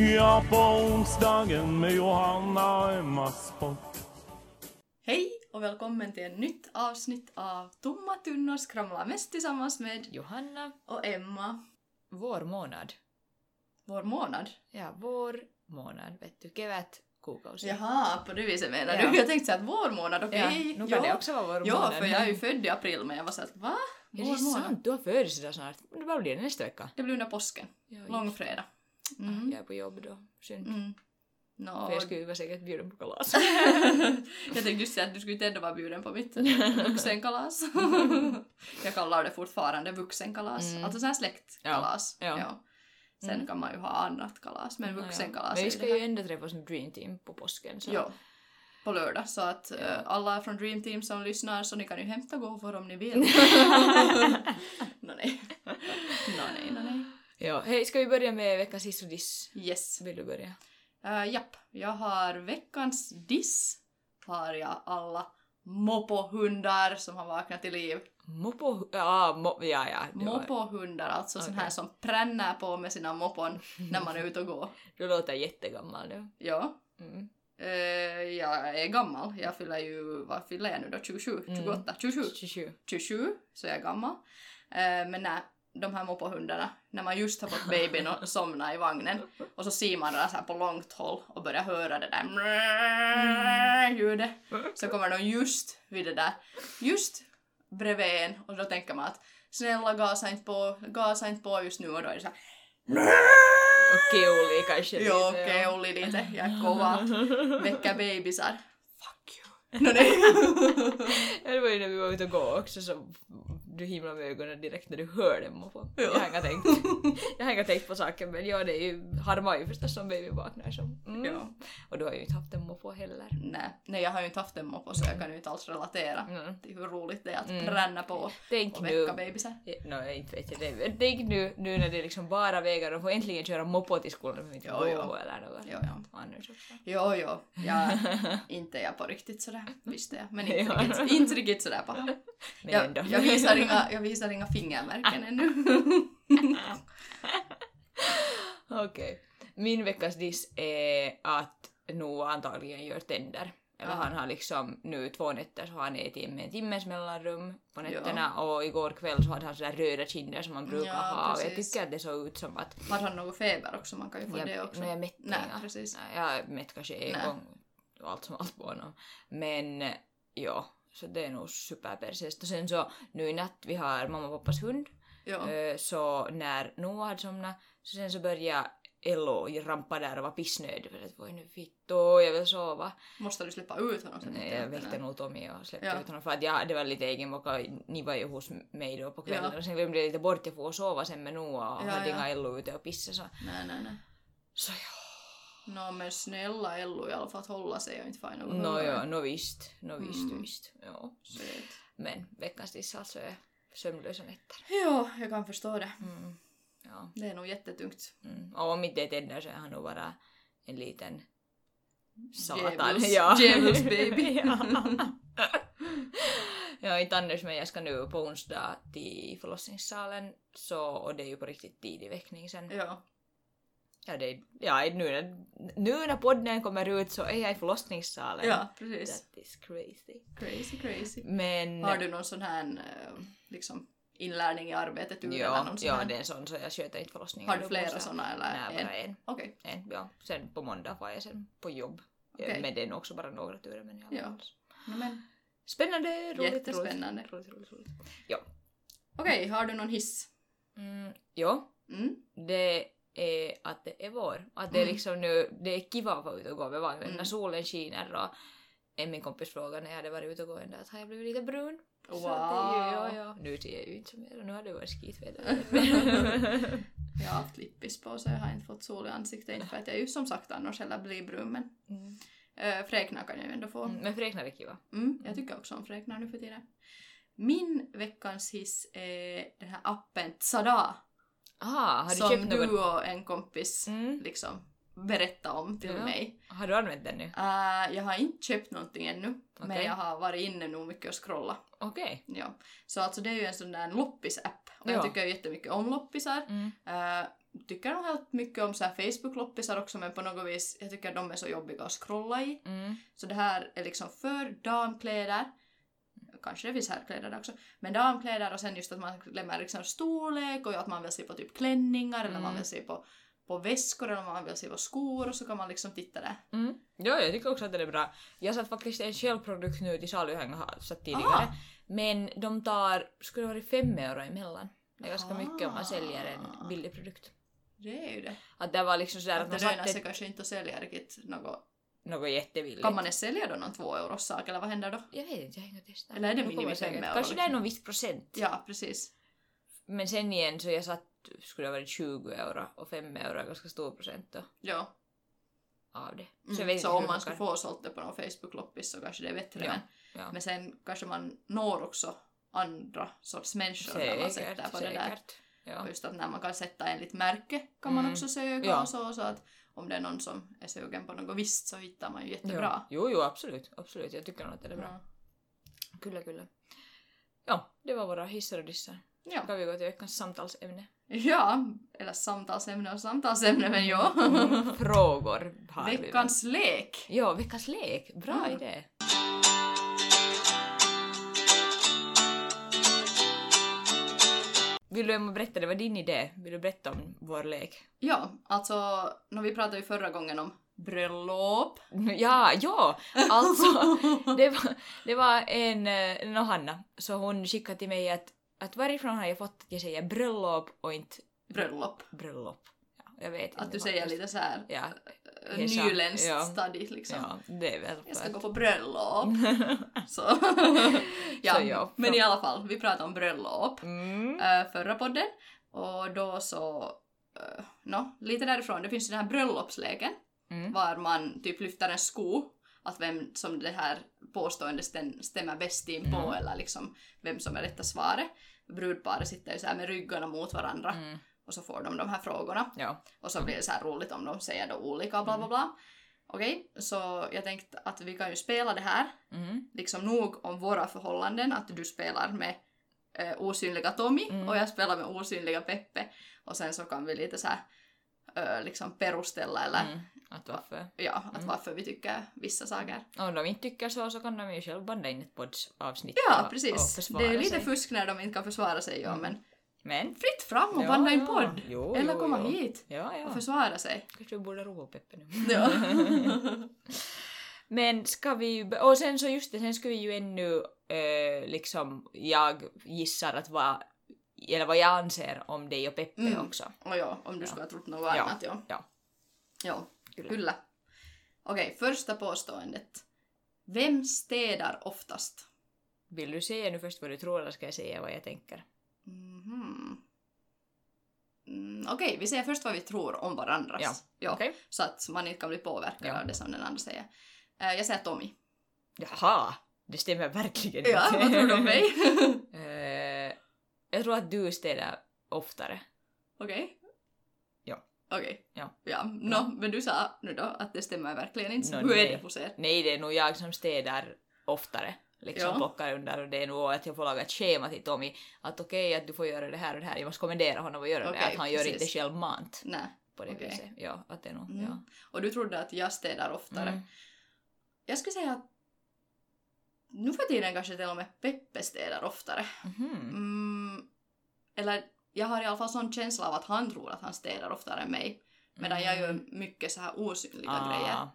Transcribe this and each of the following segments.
Ja, på onsdagen med Johanna och Emmas podd. Hej och välkommen till ett nytt avsnitt av Tomma tunnor skramlar mest tillsammans med Johanna, och Emma. vår månad. Vår månad. Ja, vår månad, vet du, kevät kuukausi. Jaha, på det viset menar Ja. du? Jag tänkte säga att vår månad, okej. Ja, nu kan det också vara vår Ja, månad. för jag är ju född i april men jag var såhär va? Är Vår det månad? sant? Du har födelsedag snart. Men vad blir det nästa vecka? Det blir under påsken. Ja, Långfredag. Mm. Jag är på jobb då. Synd. Mm. Nå, För jag skulle ju vara säkert bjuden på kalas. jag tänkte just säga att du skulle inte ändå vara bjuden på mitt vuxenkalas. jag kallar det fortfarande vuxenkalas. Mm. Alltså sån här släktkalas. Ja, ja. Sen Mm. kan man ju ha annat kalas, men Ja, ja. vuxenkalas Men vi är ska ju ändå träffas som Dream Team på påsken. Så. Ja, på lördag. Så att eh, alla från Dream Team som lyssnar så ni kan ju hämta gåvor om ni vill. Nå nej. Nå nej, nå nej. Ja. Hej, ska vi börja med veckans hiss och diss? Yes. Vill du börja? Uh, japp, jag har veckans diss. Har jag alla mopohundar som har vaknat till liv. Mopo... Ja, mo... ja, ja. Mopohundar, alltså sån Okej. här som pränner på med sina mopon när man är ute och går. Du låter jättegammal nu. Ja. Mm. Eh, jag är gammal. Jag fyller ju, vad fyller jag nu då? 27? Mm. 28? 27? 27. 27, så jag är gammal. Eh, men när de här mopohundarna, när man just har fått babyn och somnat i vagnen och så ser man den så här på långt håll och börjar höra det där ljudet så kommer de just vid det där, just bredvid en och då tänker man att snälla gasa inte på, gasa inte på just nu och då är det så här Och keuli kanske lite, ja. Olli lite, är kova, väcka bebisar. Fuck you. No. Ja, det var ju när vi var ute och gå också så du himlade med ögonen direkt när du hörde moppo. Ja. Jag har inte tänkt, jag har inte tänkt på saken men ja det är ju, harmar ju förstås som baby vaknar så. Mm. Ja. Och du har ju inte haft en moppo heller. nej, nej, jag har ju inte haft en moppo så jag kan ju inte alls relatera Mm. till hur roligt det är att Mm. pränna på Tänk och väcka bebisar. no, jag inte vet jag det. Tänk nu, nu när det är liksom bara vägar och får äntligen köra moppo till skolan och inte Jo, jo. eller något Jo, jo. annars också. Jo, jo, jag, inte jag på riktigt sådär, visste jag. Men inte, Ja. riktigt, inte riktigt sådär paha. Men Jag, ändå. jag, visar inga, jag visar inga fingermärken ännu. Okej. Min veckas diss är att Noah antagligen gör tänder. Eller Ah. han har liksom nu två nätter så har han ätit med en timmes mellanrum på nätterna och igår kväll så hade han sådär röda kinder som man brukar Ja, ha och jag tycker att det såg ut som att Har han någon feber också? Man kan ju få jag, det också. jag mätte Nej, inga. precis. Jag mätt kanske en gång allt som allt på honom. Men ja, så det är nog superpersist. Och sen så nu i natt vi har mamma och pappas hund Ja. Eh, Så när Noah hade somnat, så sen så började Ello rampa där och var pissnödig för att voi nu vittu, jag vill sova. Måste du släppa ut honom sen? Nej, jag väckte nog Tommy och släppte Ja. ut honom för att jag hade väl lite egenvåka, ni var ju hos mig då på kvällen Ja. och sen glömde jag lite bort jag får sova sen med Noah och Ja, hade ja. inga Ello ute och pissa så. Nej, nej, nej. Så ja. Nå men snälla Ello i alla fall att hålla sig och inte få något No ja, no visst, no visst, Mm. visst. Ja. Söt. Men veckans diss alltså är sömnlösa nätter. Ja, jag kan förstå det. Mm. Ja. Det är nog jättetungt. Mm. Och om inte det är tänder så är han nog bara en liten satan. Djävuls- ja. djävulsbaby. ja. ja, inte annars men jag ska nu på onsdag till förlossningssalen så, och det är ju på riktigt tidig väckning sen. Ja. Ja, det ja nu, när, nu när podden kommer ut så är jag i förlossningssalen. Ja, precis. That is crazy. Crazy, crazy. Men... Har du någon sån här eh, liksom inlärning i arbetet ur eller Ja, någon sån ja här? det är en sån så jag sköter inte förlossningen. Har du flera såna eller Nej, bara en. Okej. en. Ja. Sen på måndag var jag sen på jobb. Okej. Men det är nog också bara några turer men alla Ja. No, men, Spännande, roligt, Jättespännande. roligt. roligt, roligt, roligt. Okej, har du någon hiss? Mm, ja, Mm? det är att det är vår. Att det är Mm. liksom nu, det är kiva att vara ute och gå med vagnen Mm. när solen skiner och en min kompis frågade när jag hade varit ute och gå en dag att har jag blivit lite brun? Så att det ju, ja, Wow. ja. Nu ser jag ju inte så mer och nu har det varit skitväder. Jag har haft lippis på så jag har inte fått sol i ansiktet. Inte för att jag ju som sagt annars heller blir brun men Mm. äh, fräknar kan jag ju ändå få. Mm, Men fräknar är kiva. Mm, jag tycker också om fräknar nu för tiden. Min veckans hiss är den här appen Tzada Aha, har du som köpt du något? och en kompis Mm. liksom berättade om till Ja. mig. Har du använt den nu? Uh, jag har inte köpt någonting ännu men Okej. jag har varit inne nog mycket och scrollat. Okej. Ja. Så alltså det är ju en sån där loppis-app och jag Ja. tycker jättemycket om loppisar. Mm. Uh, tycker nog helt mycket om så Facebook-loppisar också men på något vis, jag tycker de är så jobbiga att scrolla i. Mm. Så det här är liksom för damkläder. Kanske det finns herrkläder där också. Men damkläder och sen just att man lämnar liksom storlek och att man vill se på typ klänningar eller man Mm. vill se på, på väskor eller man vill se på skor och så kan man liksom titta där. Mm. Ja, jag tycker också att det är bra. Jag satt faktiskt en självprodukt nu till salu jag har satt tidigare. Aha. Men de tar, skulle det vara fem euro emellan. Det är ganska mycket om man säljer en billig produkt. Det är ju det. Att det var liksom sådär att Att man det lönar satte sig kanske inte att sälja riktigt något. Något jättebilligt. Kan man ens sälja då någon två euros sak eller vad händer då? Jag vet inte, jag har inte testat. Eller är det minimi säkert- fem euro Kanske det är någon viss procent. Ja, precis. Men sen igen så jag satt, skulle det ha varit 20 euro och 5 euro är ganska stor procent då, Ja. av det. Mm. jag vet Så, om man kan- få sålt det på någon Facebook-loppis så kanske det är bättre. Ja, Men, ja. men sen kanske man når också andra sorts människor när man sätter Säkert, på det där. säkert. Ja. Just att när man kan sätta enligt märke kan man Mm. också söka och så, så att om det är någon som är sugen på något visst så hittar man ju jättebra. Jo, jo, absolut. Absolut. Jag tycker nog att det är bra. Ja. Kyllä, kyllä. Ja, det var våra hissar och dissar. Ja. Ska vi gå till veckans samtalsämne? ja, eller samtalsämne och samtalsämne men ja. Mm, Frågor har vi. väl. Veckans lek! Ja, veckans lek. Bra Mm. idé. Vill du Emma berätta, det var din idé. Vill du berätta om vår lek? Ja, alltså, när vi pratade ju förra gången om bröllop. Ja, ja! Alltså, det var, det var en, eh, no, Hanna, så hon skickade till mig att, att varifrån har jag fått att jag säger bröllop och inte Bröllop. bröllop? Ja, jag vet inte Att du säger faktiskt. lite så här Ja, Hesa. nyländskt Ja. stadigt liksom. ja, det är väl Jag ska gå på bröllop. Så. ja, Så ja, men i alla fall, vi pratade om bröllop Mm. äh, förra podden. Och då så, äh, no, lite därifrån, det finns ju den här bröllopsleken Mm. var man typ lyfter en sko, att vem som det här påståendet stäm- stämmer bäst in på Mm. eller liksom vem som är rätta svaret. Brudparet sitter ju så här med ryggarna mot varandra Mm. Och så får de de här frågorna. Ja. Och så blir det så här roligt om de säger då olika bla bla bla. Okej, så jag tänkte att vi kan ju spela det här, Mm. liksom nog om våra förhållanden, att du spelar med eh, osynliga Tommy Mm. och jag spelar med osynliga Peppe. Och sen så kan vi lite så här eh, liksom perustella eller Mm. Att varför? ja, att Mm. varför vi tycker vissa saker. Om de inte tycker så så kan de ju själv banda in ett poddavsnitt Ja, och, och precis. försvara Det är lite sig. fusk när de inte kan försvara sig, ja, Mm. men Men... fritt fram och Ja, banda in ja. podd. Jo, eller jo, komma jo. hit Ja, ja. och försvara sig. Kanske vi borde roa Peppe nu. Ja. Men ska vi. Och sen så just det, sen ska vi ju ännu eh, liksom, jag gissar att vad, eller vad jag anser om dig och Peppe Mm. också. och ja, om du Ja. skulle ha trott något Ja. annat, ja. Ja. Ja, Kyllä. Kyllä. Okej, första påståendet. Vem städar oftast? Vill du säga nu först vad du tror eller ska jag säga vad jag tänker? Mhm. Mm, Okej, vi säger först vad vi tror om varandras. Ja, Ja, Okej? Så att man inte kan bli påverkad Ja. av det som den andra säger. Eh, jag säger Tommy. Jaha! Det stämmer verkligen Ja, inte. vad tror du om mig? Eh, jag tror att du städar oftare. Okej? Ja. Okej. Ja. Ja, no, Ja. men du sa nu då att det stämmer verkligen inte. Nå, hur är nej. det hos er? Nej, det är nog jag som städar oftare. Liksom Ja. plockar under och det är nog att jag får laga ett schema till Tommy att okej att du får göra det här och det här. Jag måste kommendera honom att göra det. Okej, Att han gör precis. inte självmant Nej. på det Okej. viset. Ja, att det är nog, Mm. ja. Och du trodde att jag städar oftare. Mm. Jag skulle säga att nu för tiden kanske till och med Peppe städar oftare. Mhm. Mm, eller jag har i alla fall sån känsla av att han tror att han städar oftare än mig. Medan jag gör mycket så här osynliga Mm. Ah, grejer.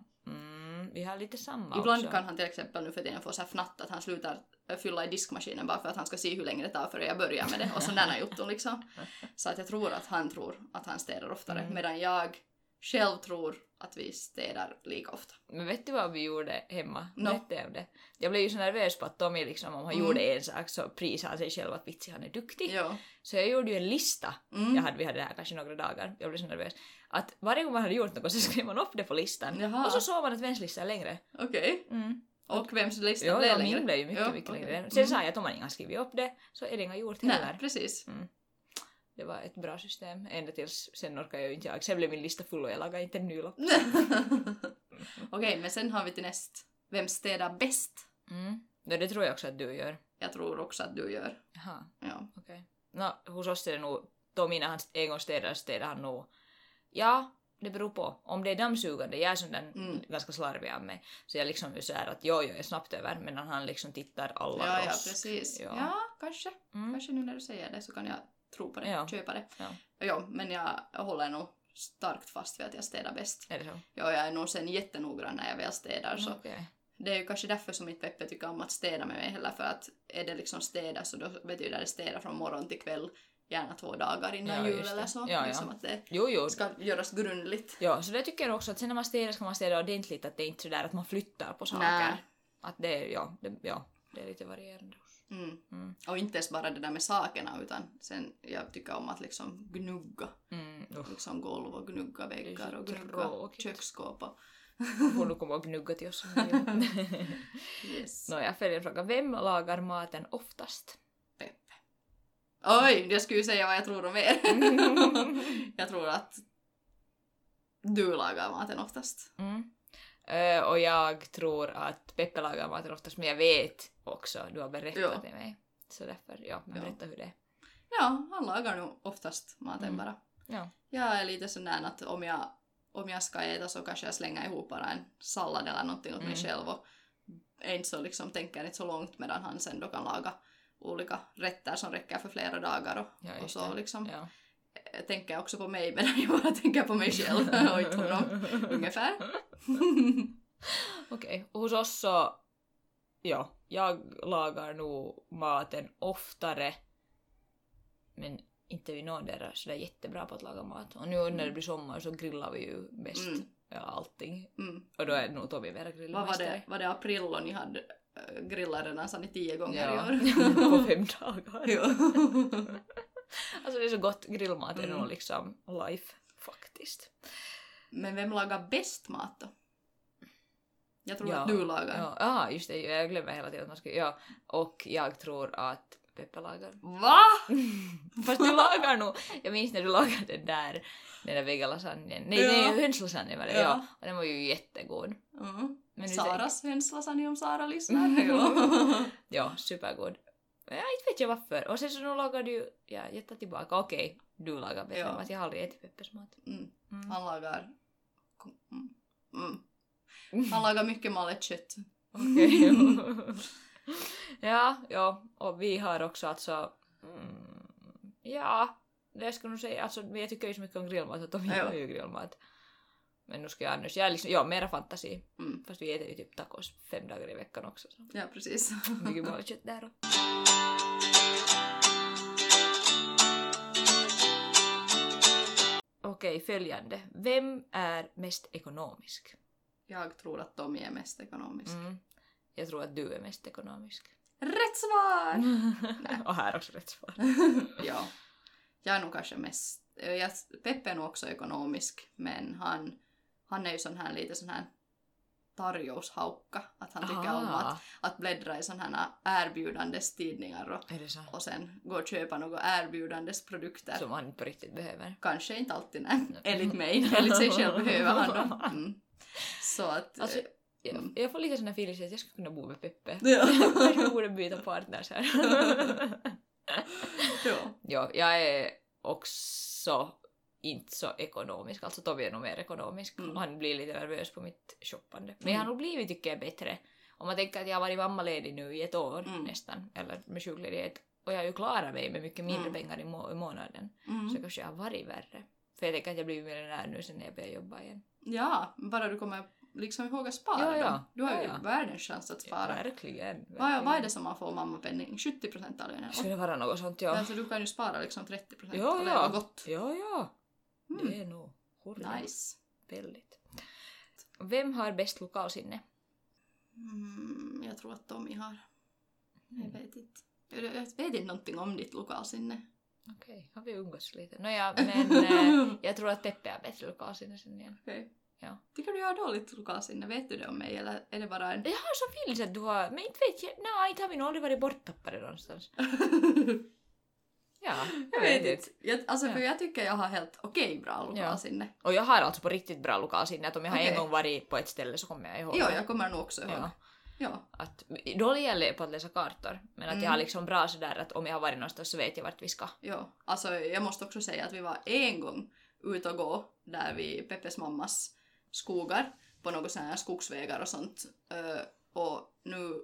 Vi har lite samma Ibland också. kan han till exempel nu för tiden få så här fnatt att han slutar fylla i diskmaskinen bara för att han ska se hur länge det tar före jag börjar med det och sådana jutton liksom. Så att jag tror att han tror att han städar oftare Mm. medan jag själv tror att vi städar lika ofta. Men vet du vad vi gjorde hemma? No. Om det. Jag blev ju så nervös på att Tommy liksom, om han Mm. gjorde en sak så prisade han sig själv att vitsi han är duktig. Ja. Så jag gjorde ju en lista. Mm. Jag hade, vi hade det här kanske några dagar. Jag blev så nervös. Att varje gång man hade gjort något så skrev man upp det på listan. Jaha. Och så såg man att vems lista är längre. Okej. Mm. Och vems lista Ja, blev ja, längre? min blev ju mycket, Ja, mycket okej. längre. Mm. Sen sa jag att om man inte har skrivit upp det så är det inga gjort heller. Nej, precis. Det var ett bra system. Ända tills sen orkade jag inte jag. Sen blev min lista full och jag lagade inte en ny lapp. Okej, men sen har vi till näst. Vem städar bäst? Mm. No, det tror jag också att du gör. Jag tror också att du gör. Jaha, Ja. okej. Nå, hos oss är det nog, Tommy när han en gång städar städar han nog, ja, det beror på. Om det är dammsugande, jag är sån där Mm. ganska slarvig av mig, så jag liksom är så här att jo, jag är snabbt över, medan han liksom tittar alla Ja, ja, rosk. precis. Ja. Ja, kanske. Mm. Kanske nu när du säger det så kan jag tro på det, Ja. köpa det. Ja. Ja, men jag håller nog starkt fast vid att jag städar bäst. Är det så? Ja, jag är nog sen jättenoggrann när jag väl städar så Okej. det är ju kanske därför som inte Peppe tycker om att städa med mig heller för att är det liksom städa så då betyder det städa från morgon till kväll gärna två dagar innan Ja, jul eller så. Ja, ja. liksom att det Jo, jo. ska göras grundligt. Ja, så det tycker jag också att sen när man städar ska man städa ordentligt, att det är inte sådär att man flyttar på saker. Nej. Att det är, ja, det, ja, det är lite varierande. Mm. Mm. Och inte ens bara det där med sakerna utan sen jag tycker om att liksom gnugga Mm, liksom golv och gnugga väggar och gnugga köksskåp och du komma och gnugga till oss. yes. Nåja, fråga. Vem lagar maten oftast? Peppe. Oj, jag skulle ju säga vad jag tror om er. jag tror att du lagar maten oftast. Mm. Eh, och jag tror att Peppe lagar maten oftast, men jag vet också, du har berättat Ja. till mig. Så därför, ja, men Ja. berätta hur det är. Ja, han lagar nog oftast maten Mm. bara. Ja. Jag är lite sån där att om jag, om jag ska äta så kanske jag slänger ihop bara en sallad eller någonting åt mig Mm. själv och är inte så liksom, tänker inte så långt medan han sen då kan laga olika rätter som räcker för flera dagar och, Ja, och så liksom. Ja. Jag tänker också på mig medan jag bara tänker på mig själv och inte honom. Ungefär. Okej, och hos oss så, ja, jag lagar nog maten oftare, men inte vi någon där är sådär jättebra på att laga mat. Och nu när det blir sommar så grillar vi ju mest Mm. ja, allting. Mm. Och då är nog Tommy mera Vad var grillmästare. det, var det april och ni hade grillat redan sa ni tio gånger Ja, i år? på fem dagar. Alltså det är så gott, grillmat är Mm. nog liksom life faktiskt. Men vem lagar bäst mat då? Jag tror Ja, att du lagar. Ja, ah, just det, jag glömmer hela tiden att man ska, ja. Och jag tror att Peppe lagar. Va? Fast du lagar nog, jag minns när du lagade den där, den där vegalasagnen. Nej, Ja. nej, hönslasagnen var det, ja. Ja. Och den var ju jättegod. Mm. Men Saras hönslasagne om Sara lyssnar. Ja, supergod. Ja, inte vet jag varför. Och sen så nu lagar du, ja, jag tar tillbaka, okej, du lagar bättre mat. Jag har aldrig ätit Peppes mat. Mm. Mm. Han lagar... Mm. Mm. Han lagar mycket malet kött. Okej. ja, ja, och vi har också alltså, mm, ja, det skulle nog säga, alltså jag tycker ju så mycket om grillmat och de gillar ju grillmat. Men nu ska jag annars, jag är liksom, ja, mera fantasi. Mm. Fast vi äter ju typ tacos fem dagar i veckan också. Så Ja, precis. mycket bra kött där. då. Okej, följande. Vem är mest ekonomisk? Jag tror att Tommy är mest ekonomisk. Mm. Jag tror att du är mest ekonomisk. Rätt svar! Och här också rätt svar. ja. Jag är nog kanske mest... Jag, Peppe är nog också ekonomisk, men han, han är ju sån här lite sån här tarjoushaukka. Att han tycker om Aha. att, att bläddra i sån här erbjudandes tidningar och, och sen gå och köpa några erbjudandes produkter. Som man på riktigt behöver. Kanske inte alltid, nej. Enligt mig. Enligt sig själv behöver han dem. Mm. Så att... Alltså, eh, Jag, Mm. jag får lite sån här feeling att jag skulle kunna bo med Peppe. Ja. Vi borde byta partners här. ja. ja, jag är också inte så ekonomisk. Alltså Tobbe är nog mer ekonomisk. Mm. Han blir lite nervös på mitt shoppande. Men Mm. jag har nog blivit, tycker jag, bättre. Om man tänker att jag har varit mammaledig nu i ett år Mm. nästan. Eller med sjukledighet. Och jag har ju klarat mig med mycket mindre Mm. pengar i, må- i månaden. Så Mm. kanske jag har varit värre. För jag tänker att jag blir miljonär nu sen när jag börjar jobba igen. ja, bara du kommer liksom ihåg att spara Ja, ja. Du har Ja, ju ja. världens chans att spara. Verkligen. verkligen. Vad, vad är det som man får mammapenning? 70 procent av lönen? Skulle det vara något sånt, ja. Alltså du kan ju spara liksom 30 procent Ja, leva ja. gott. Ja, ja. Mm. Det är nog hurra. Nice. Väldigt. Vem har bäst lokalsinne? Mm, jag tror att Tommy har. Jag vet inte. Jag vet inte någonting om ditt lokalsinne. Okej, har vi umgåtts lite? Nåja, men eh, jag tror att Peppe har bättre lokalsinne sen igen. Okej. Ja. Tycker du jag har dåligt lokalsinne? Vet du det om mig eller är det bara en... Jag har så feelings att du har, men inte vet jag, nej inte har vi nog aldrig varit borttappade någonstans. Ja, jag vet inte. Jag, alltså för Ja. jag tycker jag har helt okej bra lokalsinne. Och jag har alltså på riktigt bra lokalsinne, att om jag har en Okej. gång varit på ett ställe så kommer jag ihåg det. jag kommer nog också ihåg. Ja. Ja. Att, dålig jag på att läsa kartor, men att Mm. jag har liksom bra sådär att om jag har varit någonstans så vet jag vart vi ska. Ja, alltså jag måste också säga att vi var en gång ute och gå där vid Peppes mammas skogar på några sådana här skogsvägar och sånt. Och nu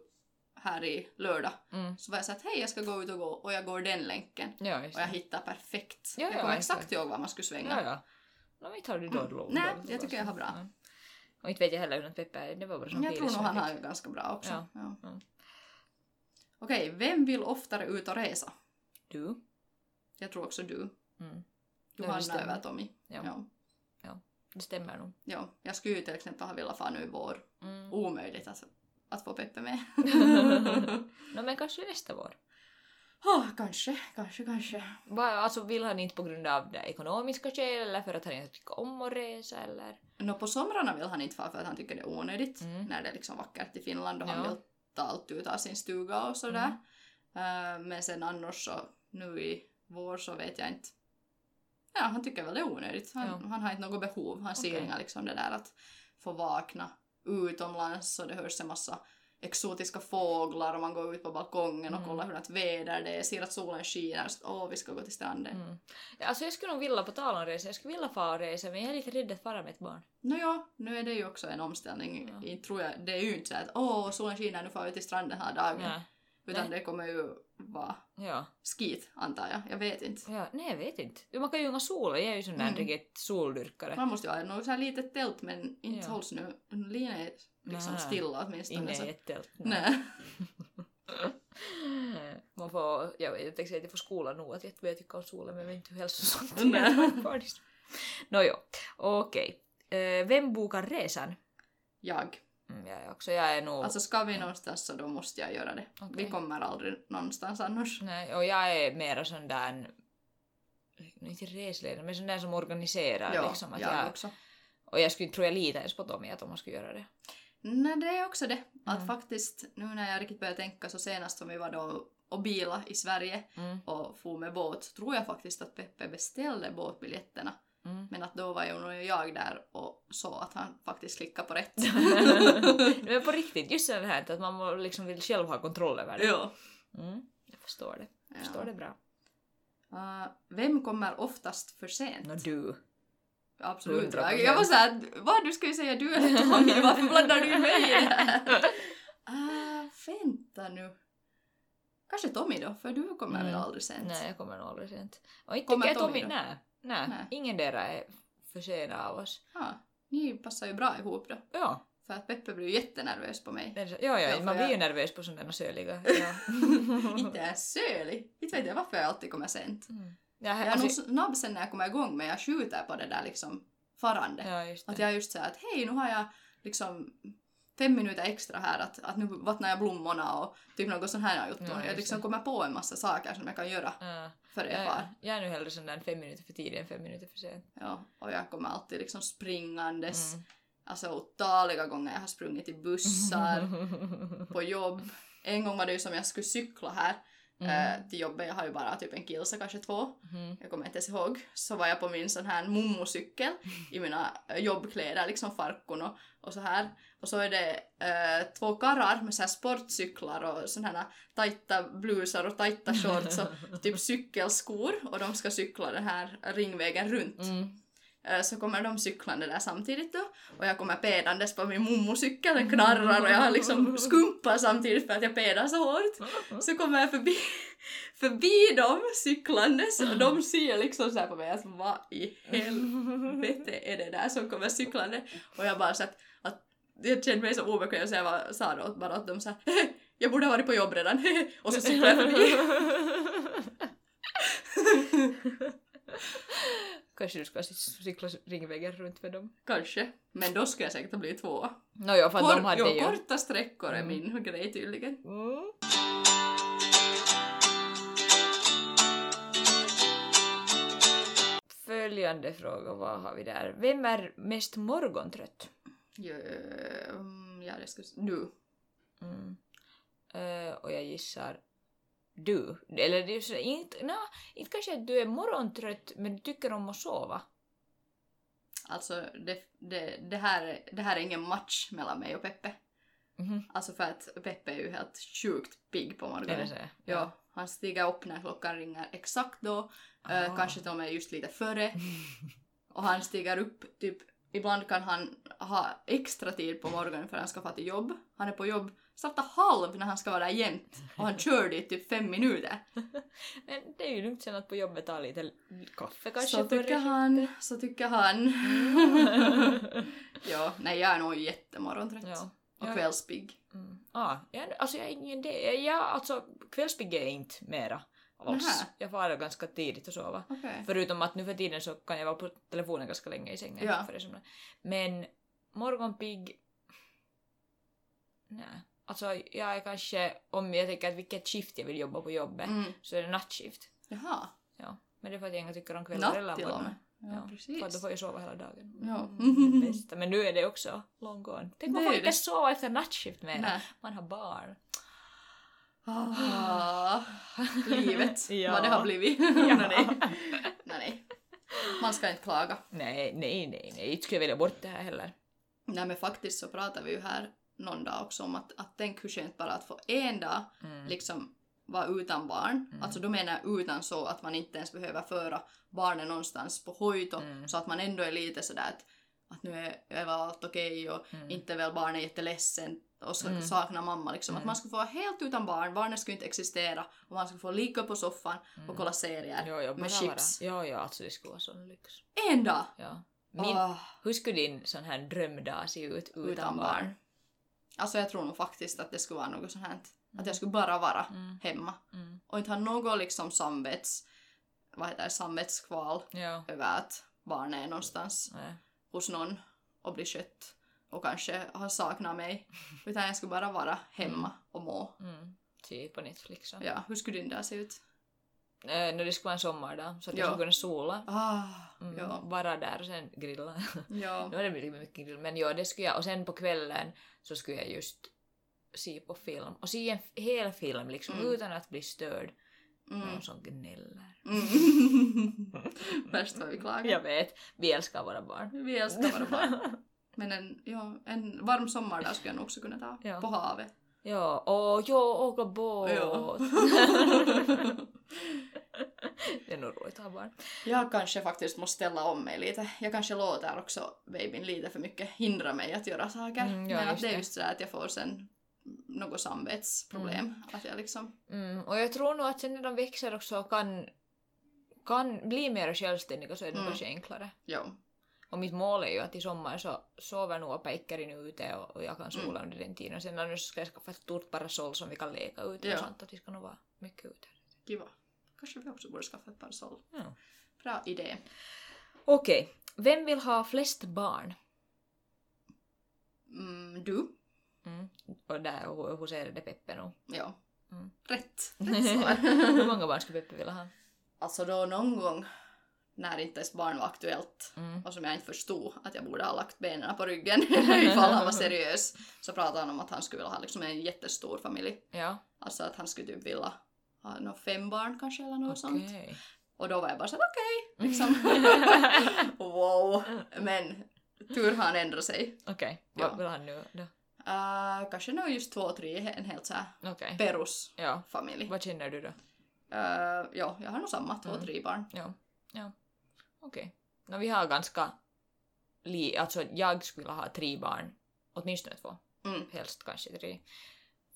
här i lördag Mm. så var jag så att hej jag ska gå ut och gå och jag går den länken. Ja, Och jag hittar perfekt. Ja, jag ja, kommer exakt. exakt ihåg var man skulle svänga. Ja, ja. No, inte har du då Mm. Nej, jag tycker jag har bra. Ja. Och inte vet jag heller hur Peppe är, det var bara som jag tror nog han har ganska bra också. Ja. Ja. Ja. Okej, vem vill oftare ut och resa? Du? Jag tror också du. Mm. Ja, Johanna över Tommy. Ja. Ja. Det stämmer nog. ja. Jag skulle ju till exempel ha velat fara nu i vår. Mm. Omöjligt att, att få Peppe med. no, men kanske nästa vår. oh, kanske, kanske, kanske. Va, alltså vill han inte på grund av det ekonomiska skäl eller för att han inte tycker om att resa eller? Nå, på somrarna vill han inte fara för att han tycker det är onödigt. Mm. När det är liksom vackert i Finland och han Ja. vill ta allt ut av sin stuga och sådär. Eh, men sen annars så nu i vår så vet jag inte. Ja, han tycker väl det är onödigt. Han, Ja. han har inte något behov. Han ser Okej. inga liksom det där att få vakna utomlands och det hörs en massa exotiska fåglar och man går ut på balkongen och Mm. kollar hur det väder det är, ser att solen skiner så att åh vi ska gå till stranden. Mm. Ja, alltså jag skulle nog vilja, på tal om resa, jag skulle vilja fara och resa men jag är lite rädd att fara med ett barn. Nåja, nu är det ju också en omställning. Ja. Tror jag, det är ju inte så att åh solen skiner nu får vi till stranden den här dagen. Ja. Utan Nej. det kommer ju vara Ja. skit antar jag. Jag vet inte. ja. Nej, jag vet inte. Man kan ju inga sol och jag är ju sån där Mm. riktigt soldyrkare. Man måste ju ha något så här litet tält men inte Ja. hålls nu. Lina är liksom Nej. stilla åtminstone. Inne i ett tält. Nej. Man får, jag vet, att jag får skola nog att jag jag tycker om solen men jag vet inte hur hälsosamt det är. Nåjo, okej. Eh, vem bokar resan? Jag. Jag också, jag är nog... Alltså ska vi någonstans så då måste jag göra det. Okej. Vi kommer aldrig någonstans annars. Nej, och jag är mera sån där... Inte resledare, men sån där som organiserar Ja, liksom. Att jag jag, också. och jag skulle tror jag lita ens på Tommy att om man skulle göra det. Nej, det är också det. Att Mm. faktiskt, nu när jag riktigt börjar tänka så senast som vi var då och bila i Sverige Mm, och for med båt så tror jag faktiskt att Peppe beställde båtbiljetterna. Mm. Men att då var ju nog jag där och så att han faktiskt klickade på rätt. men på riktigt, just det här att man liksom vill själv ha kontroll över det. ja. Mm, jag förstår det. Jag förstår det bra. Uh, vem kommer oftast för sent? Nå du. Absolut. 100%. Jag, var såhär, vad du ska ju säga du eller Tommy, varför blandar du in mig? Uh, vänta nu. Kanske Tommy då, för du kommer väl Mm. aldrig sent? Nej, jag kommer nog aldrig sent. Och inte Kommer jag Tommy Tommy, då? nej. Nej, Nej. ingen dera är för sena av oss. Ja, ni passar ju bra ihop då. Ja, För att Peppe blir ju jättenervös på mig. så- ja, ja, man blir ju jag- nervös på sådana söliga. Ja. Inte är sölig. Inte vet jag varför jag alltid kommer sent. Mm. Ja, Jag är alltså, nog snabb sen när jag kommer igång men jag skjuter på det där liksom farande. ja, just Att jag just säger att hej nu har jag liksom fem minuter extra här att, att nu vattnar jag blommorna och typ något sånt här har jag gjort. Ja, jag liksom kommer på en massa saker som jag kan göra Ja, jag ja. far. Jag är nu hellre sån där fem minuter för tidigt än fem minuter för sent. Ja, och jag kommer alltid liksom springandes. Mm. Alltså otaliga gånger jag har sprungit i bussar, på jobb. En gång var det ju som jag skulle cykla här Mm. eh, till jobbet. Jag har ju bara typ en kilsa, kanske två. Mm. jag kommer inte ens ihåg, så var jag på min sån här mummocykel i mina eh, jobbkläder, liksom farkon och, och så här. Och så är det eh, två karrar med så här sportcyklar och såna här tajta blusar och tajta shorts och typ cykelskor och de ska cykla den här ringvägen runt. Mm. Eh, Så kommer de cyklande där samtidigt då och jag kommer pedandes på min mummocykel, den knarrar och jag liksom skumpar samtidigt för att jag pedar så hårt. Så kommer jag förbi, förbi dem cyklandes och de ser liksom så här på mig att vad i helvete är det där som kommer cyklande? Och jag bara så att, att jag kände mig så obekväm så jag bara, sa då bara att de sa jag borde ha varit på jobb redan och så cyklade jag förbi. Kanske du ska cy- cykla ringvägen runt med dem. Kanske. Men då ska jag säkert bli två. Nåja, för att de hade jo, ju... korta sträckor är Mm. min grej tydligen. Mm. Följande fråga, vad har vi där? Vem är mest morgontrött? Ja, mm, ja det ska... Du. Mm. Eh, och jag gissar du. Eller det är så, inte, na, inte kanske att du är morgontrött men du tycker om att sova. Alltså det, det, det, här, är- det här är ingen match mellan mig och Peppe. Mhm. Alltså för att Peppe är ju helt sjukt pigg på morgonen. så? Ja, han stiger upp när klockan ringer exakt då. Ah. kanske till och med just lite före. Och han stiger upp typ, ibland kan han ha extra tid på morgonen för att han ska få till jobb. Han är på jobb starta halv när han ska vara där jämt. Och han kör dit typ fem minuter. Men det är ju lugnt sen att på jobbet ta lite kaffe kanske. Så tycker han, så tycker han. ja, nej jag är nog jättemorgontrött. Ja. Och Ja. kvällspigg. Mm. Ah, ja, alltså jag är ingen det. Ja, alltså kvällspigg är inte mera alls. Nähä. Jag får ganska tidigt att sova. Okej. Förutom att nu för tiden så kan jag vara på telefonen ganska länge i sängen. Ja. För det som Morgonpigg... Nej. Alltså jag är kanske, om jag tänker att vilket skift jag vill jobba på jobbet, Mm. så är det nattskift. Jaha. Ja. Men det är för att jag inte tycker om kvällar eller Natt till och morgnar. med. Ja, precis. För att då får jag sova hela dagen. Ja. Mm, det bästa. Men nu är det också long gone. Tänk man Det får är inte det. sova efter nattskift mer. Nej. Man har barn. Ah, livet, Ja. vad det har blivit. Ja. nej, nej. nej, nej. Man ska inte klaga. Nej, nej, nej, nej. Inte skulle jag välja bort det här heller. Nej men faktiskt så pratar vi ju här någon dag också om att, att tänk hur skönt bara att få en dag Mm. liksom vara utan barn. Mm. Alltså då menar jag utan så att man inte ens behöver föra barnen någonstans på hojt Mm. så att man ändå är lite sådär att, att nu är, är allt okej och Mm. inte väl barnet jätteledsen och så Mm. saknar mamma liksom. Att Mm. man skulle få vara helt utan barn, barnet skulle inte existera och man skulle få ligga på soffan och kolla serier Jo, jo, med chips. Vara. Ja, ja, alltså det skulle vara sån lyx. En dag! Ja. Min, Åh, Hur skulle din sån här drömdag se ut utan, utan barn? barn. Alltså jag tror nog faktiskt att det skulle vara något sånt här. Att jag skulle bara vara Mm. hemma Mm. och inte ha något liksom samvets, vad heter det, samvetskval Ja. över att barnet är någonstans Nej. hos någon och blir skött och kanske har saknat mig. Utan jag skulle bara vara hemma och må. Mm. Se på Netflix. Ja, hur skulle din dag se ut? Eh, när det skulle vara en sommardag så att Ja. jag skulle kunna sola. Ah, Mm. ja. Vara där och sen grilla. Ja. Nu har det blivit mycket grill, men ja, det skulle jag. Och sen på kvällen så skulle jag just se på film. Och se en hel film liksom Mm. utan att bli störd. Mm. Någon som gnäller. Mm. Värst vad vi klagar. Jag vet, vi älskar våra barn. Vi älskar våra barn. Men en, ja, en varm sommardag skulle jag nog också kunna ta. Ja. På havet. Ja, och ja, åka båt. Ja. det är nog roligt att ha barn. Jag kanske faktiskt måste ställa om mig lite. Jag kanske låter också babyn lite för mycket hindra mig att göra saker. Mm, ja, Men att det är det. just så att jag får sen något samvetsproblem. Att jag liksom... Mm, och jag tror nog att sen när de växer också kan, kan bli mer självständiga så är det Mm. kanske enklare. Jo. Och mitt mål är ju att i sommar så sover nog Peikkari nu ute och, och jag kan sola Mm. under den tiden. Och sen annars ska jag skaffa ett stort parasoll som vi kan leka ute och sånt. Att vi ska nog vara mycket ute. Kiva. Kanske vi också borde skaffa ett parasoll. Ja. Bra idé. Okej, vem vill ha flest barn? Mm, du? Mm. Och där hu- huserade Peppe nog. Ja. Mm. Rätt. Rätt svar. Hur många barn skulle Peppe vilja ha? Alltså då någon gång när inte ens barn var aktuellt Mm. och som jag inte förstod att jag borde ha lagt benen på ryggen ifall han var seriös så pratade han om att han skulle vilja ha liksom en jättestor familj. Ja, Alltså att han skulle typ vilja nå fem barn kanske eller något sånt. okej. Och då var jag bara så att okej, liksom. wow. Men tur har han ändrat sig. Okej, Ja. vad vill han nu då? Uh, kanske nog just två, tre, en helt så här Okej. perus Ja, vad känner du då? Uh, ja, jag har nog samma, två, Mm. tre barn. Ja, ja. Okej. No, vi har ganska... Li- alltså jag skulle ha tre barn. Åtminstone två. Mm. Helst kanske tre.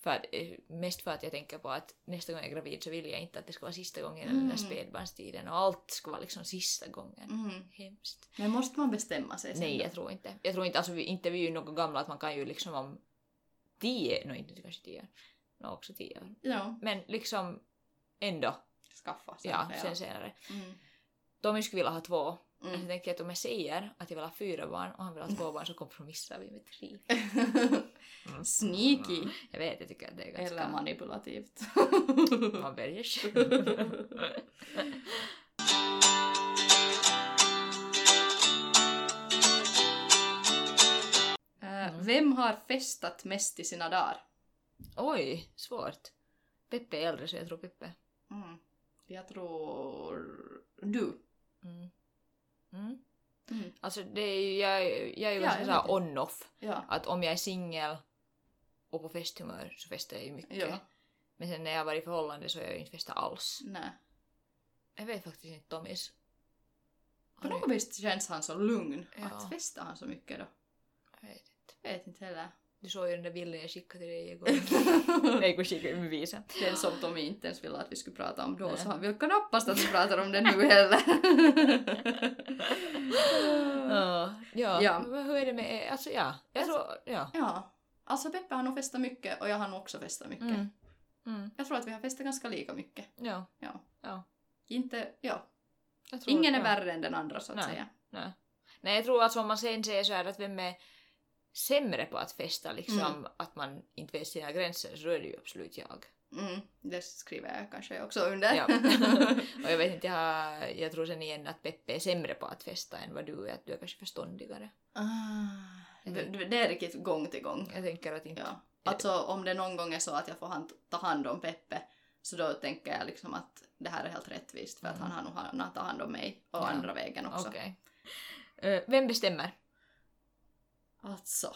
För eh, mest för att jag tänker på att nästa gång jag är gravid så vill jag inte att det ska vara sista gången mm. den där Mm. spädbarnstiden och allt ska vara liksom sista gången. Mm. Hemskt. Men måste man bestämma sig sen Nej, då? jag tror inte. Jag tror inte, alltså vi, inte vi är ju något gamla att man kan ju liksom om tio, no inte kanske tio, no också tio år. Ja, Men liksom ändå, skaffa sen. ja, sen senare. Mm. Tommy skulle vilja ha två Mm. Så tänker jag att om jag säger att jag vill ha fyra barn och han vill ha två barn så kompromissar vi med tre. Sneaky. Jag vet, jag tycker att det är ganska... Eller manipulativt. Man väljer själv. Mm. Vem har festat mest i sina dagar? Oj, svårt. Peppe är äldre så jag tror Peppe. Mm. Jag tror du. Mm. Mm. Mm. Alltså det är ju, jag, jag är ju Ja, ganska såhär on-off. Ja. Att om jag är singel och på festhumör så festar jag ju mycket. Ja. Men sen när jag var i förhållande så har jag ju inte festat alls. Nej. Jag vet faktiskt inte Tomis. På något vis känns han så lugn. Ja. Att festar han så mycket då? Jag vet inte. Jag vet inte heller. Du såg ju den där bilden jag skickade till dig igår. Nej, igår skickade jag bevisen. Den som Tommy inte ens ville att vi skulle prata om då, Nej. så han vill knappast att vi pratar om det nu heller. Ja, ja. Ja. Men hur är det med Alltså ja, jag tror, ja. ja. Alltså Peppe har nog festat mycket och jag har nog också festat mycket. Mm. Mm. Jag tror att vi har festat ganska lika mycket. Ja, Ja. ja. Inte, ja. Tror, Ingen är ja. värre än den andra så att Nej. säga. Nej. Nej, jag tror att om man sen säger så här att vem är sämre på att festa, liksom Mm. att man inte vet sina gränser, så är det ju absolut jag. Mm, det skriver jag kanske också under. Ja. och jag vet inte, jag, har, jag tror sen igen att Peppe är sämre på att festa än vad du är, att du är kanske förståndigare. ah, det, det är riktigt gång till gång. Jag tänker att inte... Ja. Alltså om det någon gång är så att jag får hand, ta hand om Peppe så då tänker jag liksom att det här är helt rättvist för att Mm. han har nog han ta hand om mig och Ja. andra vägen också. Okej. Eh, vem bestämmer? Alltså,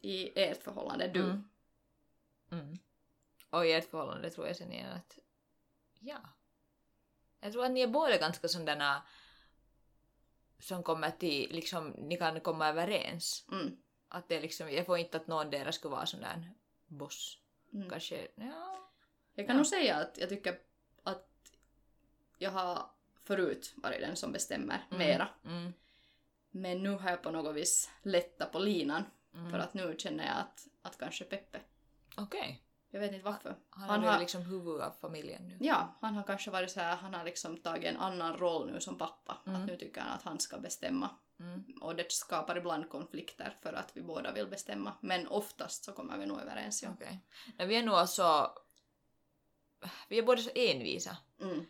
i ert förhållande, du. Mm. Mm. Och i ert förhållande tror jag sen igen att... Ja. Jag tror att ni är båda ganska sådana som kommer till, liksom, ni kan komma överens. Mm. Att det liksom, jag får inte att någon deras skulle vara sån där boss. Mm. Kanske, ja. Jag kan Ja. nog säga att jag tycker att jag har förut varit den som bestämmer Mm. mera. Mm. Men nu har jag på något vis lättat på linan Mm. för att nu känner jag att, att kanske Peppe. Okej. Jag vet inte varför. Han, Han är har- liksom huvud av familjen nu. Ja, han har kanske varit så här, han har liksom tagit en annan roll nu som pappa. Mm. Att nu tycker han att han ska bestämma. Mm. Och det skapar ibland konflikter för att vi båda vill bestämma. Men oftast så kommer vi nog överens. Ja. Okej. Nej, vi är nog alltså... Vi är båda så envisa. Mm.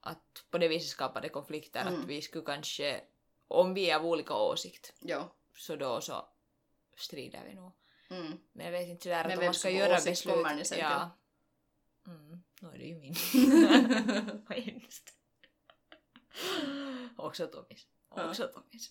Att på det viset skapar det konflikter. Mm. Att vi skulle kanske... Om vi är av olika åsikt Jo. så då så strider vi nog. Mm. Men jag vet inte sådär Men att om vem man ska göra beslut... kommer ni sen ja. Mm, nu är det ju min. Vad hemskt. Också Tomis. Ja. Också Tomis.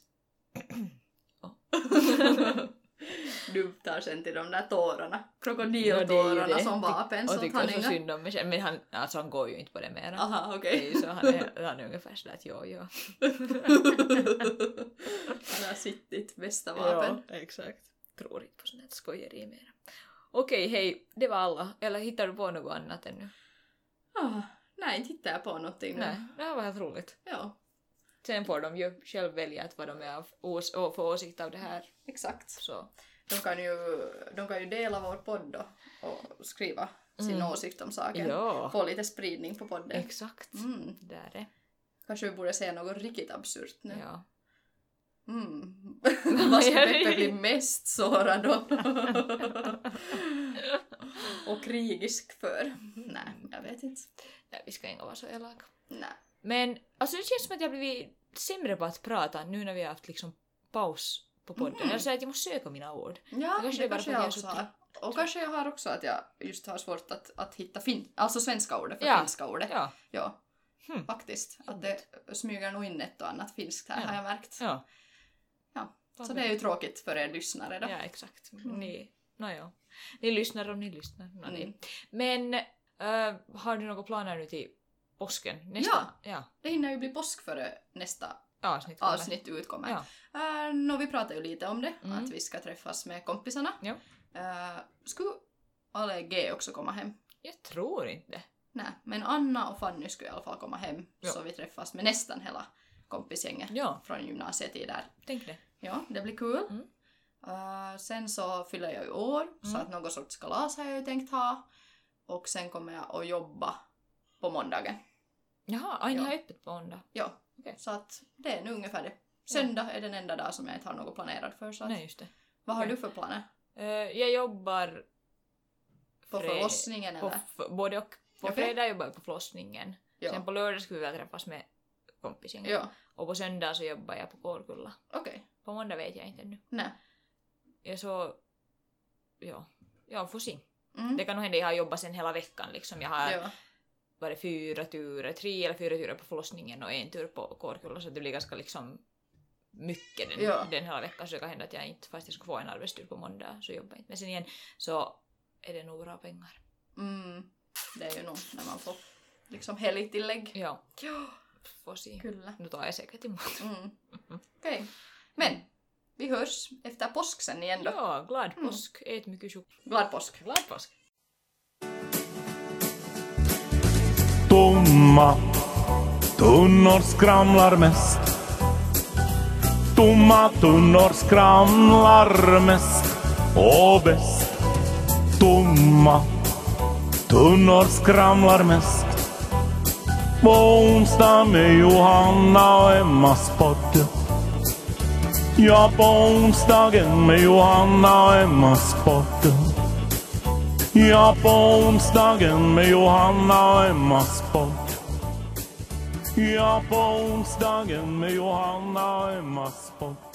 du tar sen till de där tårarna. Krokodiltårarna som vapen. Och tycker så synd om mig själv. Men han, alltså han går ju inte på det mera. Aha, Det okej. är ju så, han, är, han är ungefär sådär att jo, jo. han har sitt bästa vapen. Ja, exakt. Tror inte på sånt här skojeri mer. Okej, hej, det var alla. Eller hittar du på något annat ännu? Ah, nej, inte hittar jag på någonting. nu. Nej, det här var helt roligt. Ja, Sen får de ju själv välja att vad de är ås- och få åsikt av det här. exakt. Så. De kan ju, de kan ju dela vår podd då och skriva sin Mm. åsikt om saken. Ja, Få lite spridning på podden. exakt. Mm. Där är Kanske vi borde säga något riktigt absurt nu. Ja. Mm. Vad ska Peppe bli mest sårad och, och krigisk för? Nej, jag vet inte. Nej, vi ska inte vara så elaka. Nej. Men alltså det känns som att jag blivit sämre på att prata nu när vi har haft liksom paus på podden. Mhm. Jag säger att jag måste söka mina ord. Ja, kanske det kanske jag också har. Och kanske jag har också att jag just har svårt att, att hitta fin, alltså svenska ordet för Ja. finska ordet. Ja. Ja, Hmm. faktiskt. Att det smyger nog in ett och annat finskt här Ja. har jag märkt. Ja. Ja. Så det är ju tråkigt för er lyssnare då. Ja, exakt. Mm. Ni, nåja. Ni lyssnar om ni lyssnar. Nå, ni. Mm. Men äh, har du några planer nu till påsken? Nästa ja. Det hinner ju bli påsk före nästa avsnitt. kommer. avsnitt utkommer. Ja. Uh, nå, vi pratade ju lite om det, Mm. att vi ska träffas med kompisarna. Ja. Uh, skulle Ale G också komma hem? Jag tror inte. Nej, men Anna och Fanny skulle i alla fall komma hem, Ja. så vi träffas med nästan hela kompisgänget Ja, från gymnasietider. tänk det. Ja, det blir kul. Mm. Uh, sen så fyller jag ju år, så Mm. att något sorts kalas har jag ju tänkt ha. Och sen kommer jag att jobba på måndagen. Jaha, aj, ni Ja. har öppet på måndag. Ja, Okej. Så att det är nu ungefär det. Söndag är den enda dag som jag inte har något planerat för. Så att, Nej, just det. vad har okej. du för planer? Eh, jag jobbar På förlossningen på eller? f- både och. På Okej. fredag jobbar jag på förlossningen. Ja. Sen på lördag skulle vi väl träffas med kompisgänget. Ja, Och på söndag så jobbar jag på Kårkulla. okej. På måndag vet jag inte ännu. Nej. Jag så... Ja. Ja, får se. Mm. Det kan nog hända jag har jobbat sen hela veckan liksom. Jag har Ja. varit fyra turer, tre eller fyra turer på förlossningen och en tur på Kårkulla så det blir ganska liksom mycket den, Ja. den hela veckan så det kan hända att jag inte, fast jag skulle få en arbetstur på måndag så jobbar jag inte. Men sen igen så är det nog bra pengar. Mm. Det är ju nog när man får liksom helgtillägg. Ja, Ja, se. kyllä. Nu tar jag säkert emot. Mm. Okej. Men, vi hörs efter påsk sen igen då. Ja, glad Mm. påsk. Ät mycket choklad. Glad påsk. Glad påsk. Tomma tunnor skramlar mest. Tomma tunnor skramlar mest och bäst. Tomma tunnor skramlar mest. På onsdag med Johanna och Emmas podd. Ja, på onsdagen med Johanna och Emmas podd. Ja, på onsdagen med Johanna och Emmas podd. Ja, på onsdagen med Johanna och Emmas podd.